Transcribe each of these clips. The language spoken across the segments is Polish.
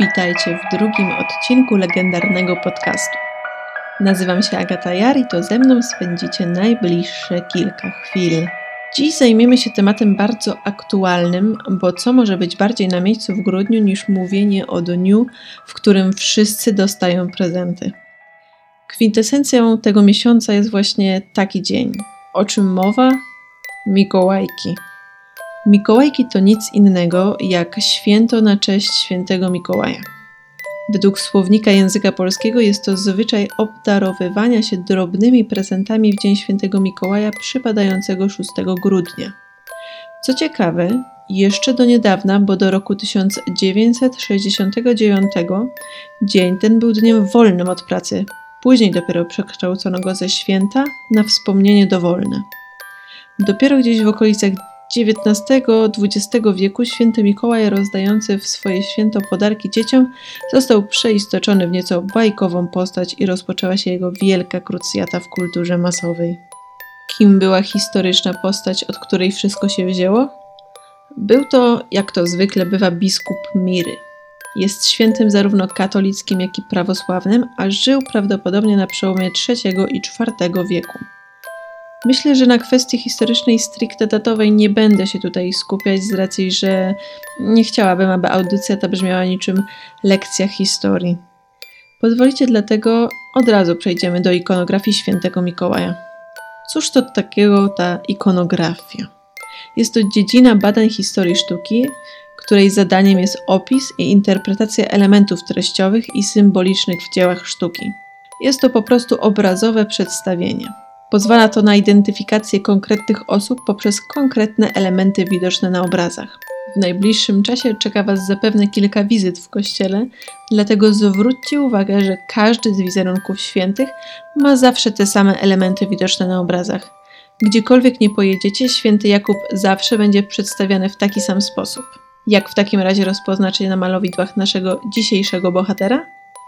Witajcie w drugim odcinku legendarnego podcastu. Nazywam się Agata Jar i to ze mną spędzicie najbliższe kilka chwil. Dziś zajmiemy się tematem bardzo aktualnym, bo co może być bardziej na miejscu w grudniu niż mówienie o dniu, w którym wszyscy dostają prezenty. Kwintesencją tego miesiąca jest właśnie taki dzień. O czym mowa? Mikołajki. Mikołajki to nic innego jak święto na cześć świętego Mikołaja. Według słownika języka polskiego jest to zwyczaj obdarowywania się drobnymi prezentami w Dzień Świętego Mikołaja przypadającego 6 grudnia. Co ciekawe, jeszcze do niedawna, bo do roku 1969, dzień ten był dniem wolnym od pracy. Później dopiero przekształcono go ze święta na wspomnienie dowolne. Dopiero gdzieś w okolicach XIX-XX wieku święty Mikołaj rozdający w swoje święto podarki dzieciom został przeistoczony w nieco bajkową postać i rozpoczęła się jego wielka krucjata w kulturze masowej. Kim była historyczna postać, od której wszystko się wzięło? Był to, jak to zwykle bywa, biskup Miry. Jest świętym zarówno katolickim, jak i prawosławnym, a żył prawdopodobnie na przełomie III i IV wieku. Myślę, że na kwestii historycznej stricte datowej nie będę się tutaj skupiać z racji, że nie chciałabym, aby audycja ta brzmiała niczym lekcja historii. Pozwolicie dlatego od razu przejdziemy do ikonografii świętego Mikołaja. Cóż to takiego ta ikonografia? Jest to dziedzina badań historii sztuki, której zadaniem jest opis i interpretacja elementów treściowych i symbolicznych w dziełach sztuki. Jest to po prostu obrazowe przedstawienie. Pozwala to na identyfikację konkretnych osób poprzez konkretne elementy widoczne na obrazach. W najbliższym czasie czeka Was zapewne kilka wizyt w kościele, dlatego zwróćcie uwagę, że każdy z wizerunków świętych ma zawsze te same elementy widoczne na obrazach. Gdziekolwiek nie pojedziecie, święty Jakub zawsze będzie przedstawiany w taki sam sposób. Jak w takim razie rozpoznać je na malowidłach naszego dzisiejszego bohatera?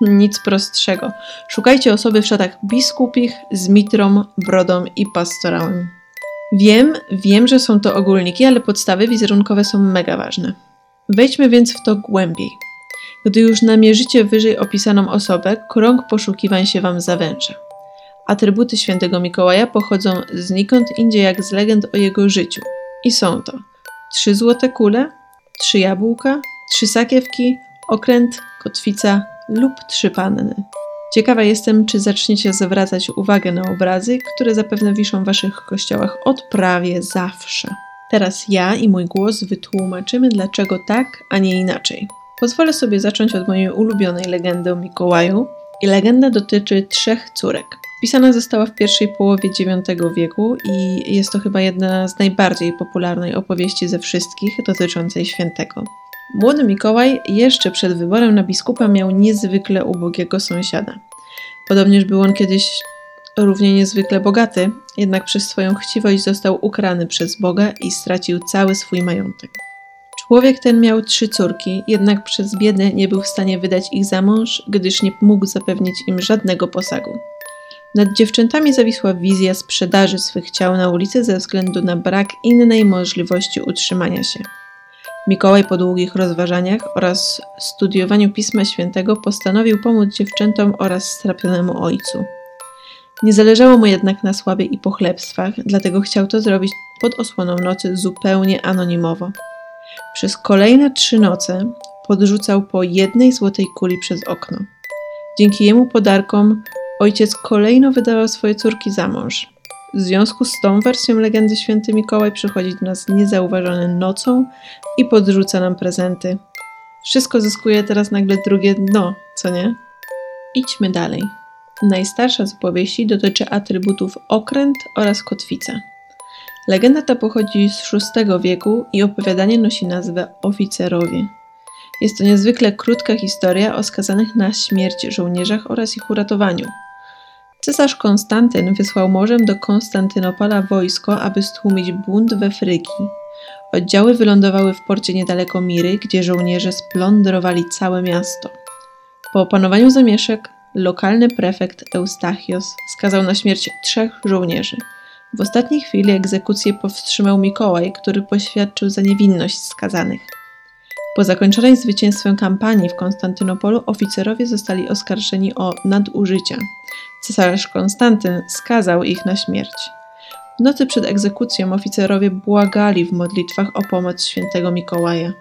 Nic prostszego. Szukajcie osoby w szatach biskupich z mitrą, brodą i pastorałem. Wiem, wiem, że są to ogólniki, ale podstawy wizerunkowe są mega ważne. Wejdźmy więc w to głębiej. Gdy już namierzycie wyżej opisaną osobę, krąg poszukiwań się Wam zawęża. Atrybuty świętego Mikołaja pochodzą znikąd indziej jak z legend o jego życiu. I są to trzy złote kule, trzy jabłka, trzy sakiewki, okręt, kotwica, lub trzy panny. Ciekawa jestem, czy zaczniecie zwracać uwagę na obrazy, które zapewne wiszą w waszych kościołach od prawie zawsze. Teraz ja i mój głos wytłumaczymy, dlaczego tak, a nie inaczej. Pozwolę sobie zacząć od mojej ulubionej legendy o Mikołaju. I legenda dotyczy trzech córek. Pisana została w pierwszej połowie IX wieku i jest to chyba jedna z najbardziej popularnych opowieści ze wszystkich dotyczącej świętego. Młody Mikołaj jeszcze przed wyborem na biskupa miał niezwykle ubogiego sąsiada. Podobnież był on kiedyś równie niezwykle bogaty, jednak przez swoją chciwość został ukrany przez Boga i stracił cały swój majątek. Człowiek ten miał trzy córki, jednak przez biedę nie był w stanie wydać ich za mąż, gdyż nie mógł zapewnić im żadnego posagu. Nad dziewczętami zawisła wizja sprzedaży swych ciał na ulicy ze względu na brak innej możliwości utrzymania się. Mikołaj po długich rozważaniach oraz studiowaniu Pisma Świętego postanowił pomóc dziewczętom oraz strapionemu ojcu. Nie zależało mu jednak na sławie i pochlebstwach, dlatego chciał to zrobić pod osłoną nocy zupełnie anonimowo. Przez kolejne trzy noce podrzucał po jednej złotej kuli przez okno. Dzięki jemu podarkom ojciec kolejno wydawał swoje córki za mąż. W związku z tą wersją legendy święty Mikołaj przychodzi do nas niezauważony nocą i podrzuca nam prezenty. Wszystko zyskuje teraz nagle drugie dno, co nie? Idźmy dalej. Najstarsza z opowieści dotyczy atrybutów okręt oraz kotwica. Legenda ta pochodzi z VI wieku i opowiadanie nosi nazwę Oficerowie. Jest to niezwykle krótka historia o skazanych na śmierć żołnierzach oraz ich uratowaniu. Cesarz Konstantyn wysłał morzem do Konstantynopola wojsko, aby stłumić bunt we Frygii. Oddziały wylądowały w porcie niedaleko Miry, gdzie żołnierze splądrowali całe miasto. Po opanowaniu zamieszek, lokalny prefekt Eustachios skazał na śmierć trzech żołnierzy. W ostatniej chwili egzekucję powstrzymał Mikołaj, który poświadczył za niewinność skazanych. Po zakończonej zwycięstwem kampanii w Konstantynopolu oficerowie zostali oskarżeni o nadużycia. Cesarz Konstantyn skazał ich na śmierć. W nocy przed egzekucją oficerowie błagali w modlitwach o pomoc świętego Mikołaja.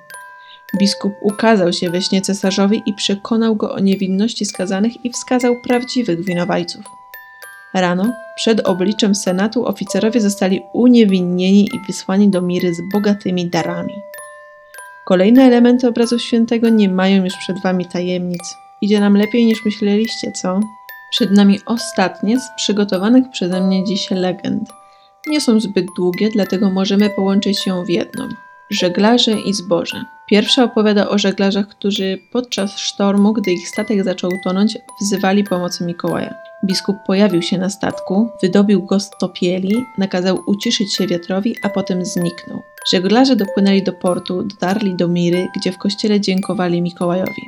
Biskup ukazał się we śnie cesarzowi i przekonał go o niewinności skazanych i wskazał prawdziwych winowajców. Rano, przed obliczem senatu, oficerowie zostali uniewinnieni i wysłani do Miry z bogatymi darami. Kolejne elementy obrazu świętego nie mają już przed wami tajemnic. Idzie nam lepiej niż myśleliście, co? Przed nami ostatnie z przygotowanych przeze mnie dziś legend. Nie są zbyt długie, dlatego możemy połączyć ją w jedną. Żeglarze i zboże. Pierwsza opowiada o żeglarzach, którzy podczas sztormu, gdy ich statek zaczął tonąć, wzywali pomocy Mikołaja. Biskup pojawił się na statku, wydobił go z topieli, nakazał uciszyć się wiatrowi, a potem zniknął. Żeglarze dopłynęli do portu, dotarli do Miry, gdzie w kościele dziękowali Mikołajowi.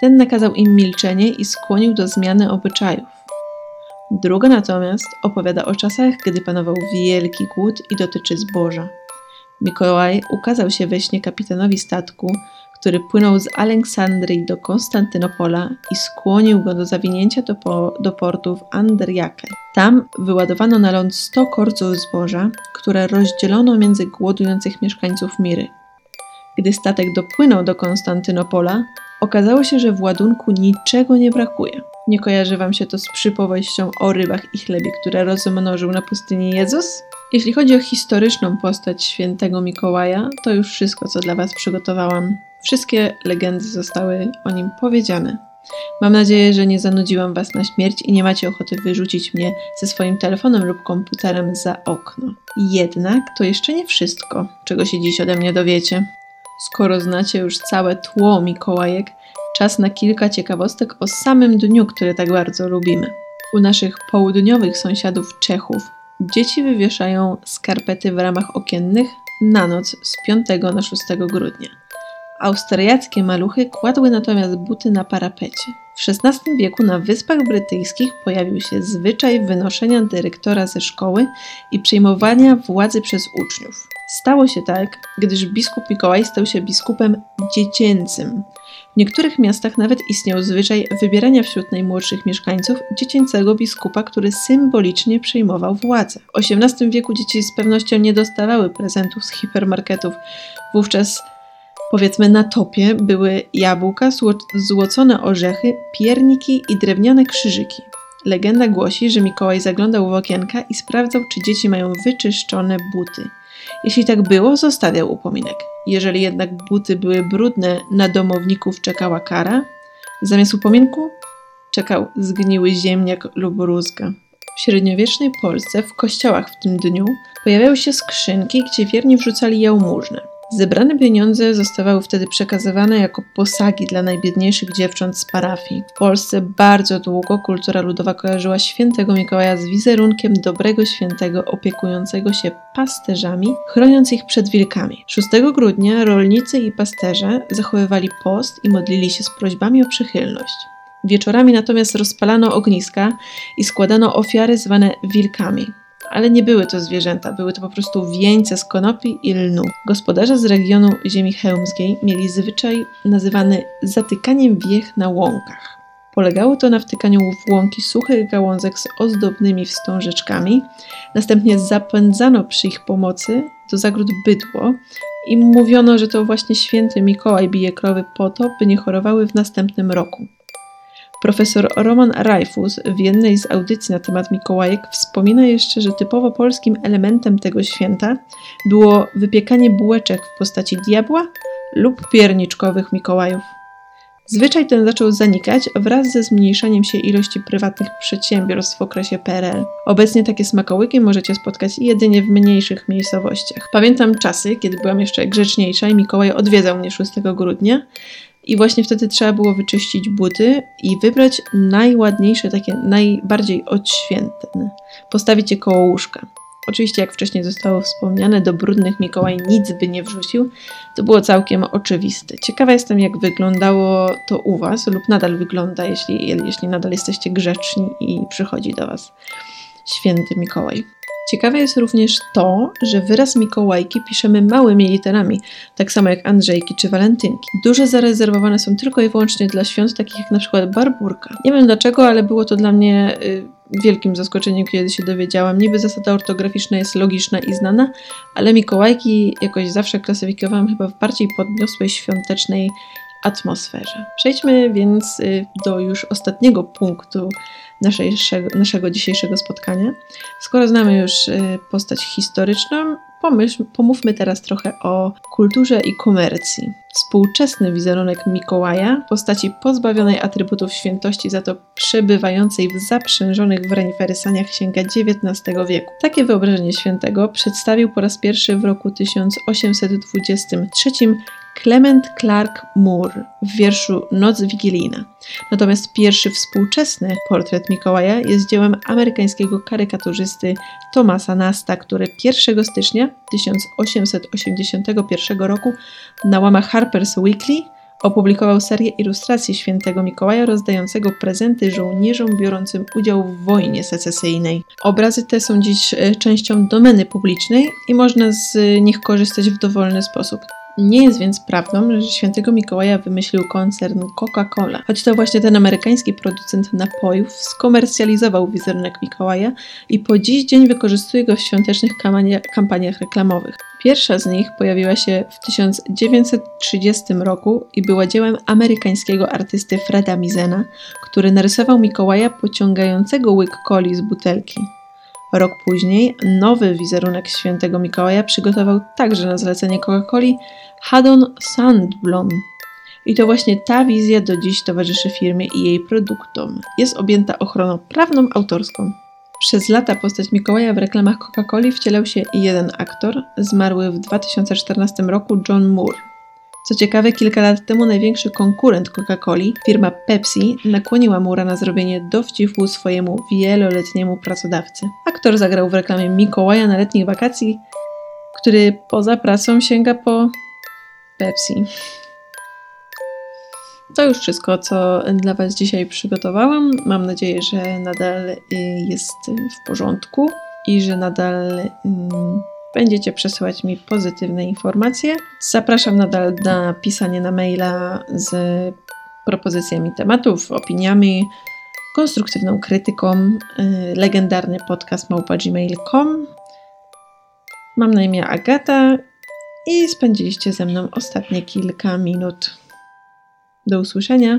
Ten nakazał im milczenie i skłonił do zmiany obyczajów. Druga natomiast opowiada o czasach, gdy panował wielki głód i dotyczy zboża. Mikołaj ukazał się we śnie kapitanowi statku, który płynął z Aleksandrii do Konstantynopola i skłonił go do zawinięcia do, po, do portu w Andriake. Tam wyładowano na ląd 100 korców zboża, które rozdzielono między głodujących mieszkańców Miry. Gdy statek dopłynął do Konstantynopola, okazało się, że w ładunku niczego nie brakuje. Nie kojarzy wam się to z przypowieścią o rybach i chlebie, które rozmnożył na pustyni Jezus? Jeśli chodzi o historyczną postać świętego Mikołaja, to już wszystko, co dla Was przygotowałam. Wszystkie legendy zostały o nim powiedziane. Mam nadzieję, że nie zanudziłam Was na śmierć i nie macie ochoty wyrzucić mnie ze swoim telefonem lub komputerem za okno. Jednak to jeszcze nie wszystko, czego się dziś ode mnie dowiecie. Skoro znacie już całe tło Mikołajek, czas na kilka ciekawostek o samym dniu, który tak bardzo lubimy. U naszych południowych sąsiadów Czechów Dzieci wywieszają skarpety w ramach okiennych na noc z 5 na 6 grudnia. Austriackie maluchy kładły natomiast buty na parapecie. W XVI wieku na Wyspach Brytyjskich pojawił się zwyczaj wynoszenia dyrektora ze szkoły i przyjmowania władzy przez uczniów. Stało się tak, gdyż biskup Mikołaj stał się biskupem dziecięcym. W niektórych miastach nawet istniał zwyczaj wybierania wśród najmłodszych mieszkańców dziecięcego biskupa, który symbolicznie przejmował władzę. W XVIII wieku dzieci z pewnością nie dostawały prezentów z hipermarketów. Wówczas Powiedzmy na topie były jabłka, złocone orzechy, pierniki i drewniane krzyżyki. Legenda głosi, że Mikołaj zaglądał w okienka i sprawdzał, czy dzieci mają wyczyszczone buty. Jeśli tak było, zostawiał upominek. Jeżeli jednak buty były brudne, na domowników czekała kara. Zamiast upominku czekał zgniły ziemniak lub rózga. W średniowiecznej Polsce w kościołach w tym dniu pojawiały się skrzynki, gdzie wierni wrzucali jałmużnę. Zebrane pieniądze zostawały wtedy przekazywane jako posagi dla najbiedniejszych dziewcząt z parafii. W Polsce bardzo długo kultura ludowa kojarzyła świętego Mikołaja z wizerunkiem dobrego świętego opiekującego się pasterzami, chroniąc ich przed wilkami. 6 grudnia rolnicy i pasterze zachowywali post i modlili się z prośbami o przychylność. Wieczorami natomiast rozpalano ogniska i składano ofiary zwane wilkami ale nie były to zwierzęta, były to po prostu wieńce z konopi i lnu. Gospodarze z regionu ziemi chełmskiej mieli zwyczaj nazywany zatykaniem wiech na łąkach. Polegało to na wtykaniu w łąki suchych gałązek z ozdobnymi wstążeczkami, następnie zapędzano przy ich pomocy do zagród bydło i mówiono, że to właśnie święty Mikołaj bije krowy po to, by nie chorowały w następnym roku. Profesor Roman Rajfus w jednej z audycji na temat Mikołajek wspomina jeszcze, że typowo polskim elementem tego święta było wypiekanie bułeczek w postaci diabła lub pierniczkowych Mikołajów. Zwyczaj ten zaczął zanikać wraz ze zmniejszaniem się ilości prywatnych przedsiębiorstw w okresie PRL. Obecnie takie smakołyki możecie spotkać jedynie w mniejszych miejscowościach. Pamiętam czasy, kiedy byłam jeszcze grzeczniejsza i Mikołaj odwiedzał mnie 6 grudnia, i właśnie wtedy trzeba było wyczyścić buty i wybrać najładniejsze, takie najbardziej odświętne. Postawić je koło łóżka. Oczywiście, jak wcześniej zostało wspomniane, do brudnych Mikołaj nic by nie wrzucił. To było całkiem oczywiste. Ciekawa jestem, jak wyglądało to u Was, lub nadal wygląda, jeśli, jeśli nadal jesteście grzeczni i przychodzi do Was święty Mikołaj. Ciekawe jest również to, że wyraz Mikołajki piszemy małymi literami, tak samo jak Andrzejki czy Walentynki. Duże zarezerwowane są tylko i wyłącznie dla świąt takich jak na przykład Barburka. Nie wiem dlaczego, ale było to dla mnie y, wielkim zaskoczeniem, kiedy się dowiedziałam. Niby zasada ortograficzna jest logiczna i znana, ale Mikołajki jakoś zawsze klasyfikowałam chyba w bardziej podniosłej świątecznej atmosferze. Przejdźmy więc y, do już ostatniego punktu naszego, naszego dzisiejszego spotkania. Skoro znamy już y, postać historyczną, pomyśl, pomówmy teraz trochę o kulturze i komercji. Współczesny wizerunek Mikołaja, postaci pozbawionej atrybutów świętości, za to przebywającej w zaprzężonych w reniferysaniach sięga XIX wieku. Takie wyobrażenie świętego przedstawił po raz pierwszy w roku 1823 Clement Clark Moore w wierszu Noc Wigilijna. Natomiast pierwszy współczesny portret Mikołaja jest dziełem amerykańskiego karykaturzysty Thomasa Nasta, który 1 stycznia 1881 roku na łamach Harper's Weekly opublikował serię ilustracji świętego Mikołaja rozdającego prezenty żołnierzom biorącym udział w wojnie secesyjnej. Obrazy te są dziś e, częścią domeny publicznej i można z nich korzystać w dowolny sposób. Nie jest więc prawdą, że świętego Mikołaja wymyślił koncern Coca-Cola, choć to właśnie ten amerykański producent napojów skomercjalizował wizerunek Mikołaja i po dziś dzień wykorzystuje go w świątecznych kampaniach reklamowych. Pierwsza z nich pojawiła się w 1930 roku i była dziełem amerykańskiego artysty Freda Mizena, który narysował Mikołaja pociągającego łyk coli z butelki. Rok później nowy wizerunek świętego Mikołaja przygotował także na zlecenie Coca-Coli Haddon Sandblom. I to właśnie ta wizja do dziś towarzyszy firmie i jej produktom. Jest objęta ochroną prawną autorską. Przez lata postać Mikołaja w reklamach Coca-Coli wcielał się jeden aktor, zmarły w 2014 roku John Moore. Co ciekawe, kilka lat temu największy konkurent Coca-Coli, firma Pepsi, nakłoniła Mura na zrobienie dowcipu swojemu wieloletniemu pracodawcy. Aktor zagrał w reklamie Mikołaja na letnich wakacji, który poza pracą sięga po Pepsi. To już wszystko, co dla Was dzisiaj przygotowałam. Mam nadzieję, że nadal jest w porządku i że nadal mm, będziecie przesyłać mi pozytywne informacje. Zapraszam nadal na pisanie na maila z propozycjami tematów, opiniami, konstruktywną krytyką. Y, legendarny podcast małpa.gmail.com Mam na imię Agata i spędziliście ze mną ostatnie kilka minut. Do usłyszenia.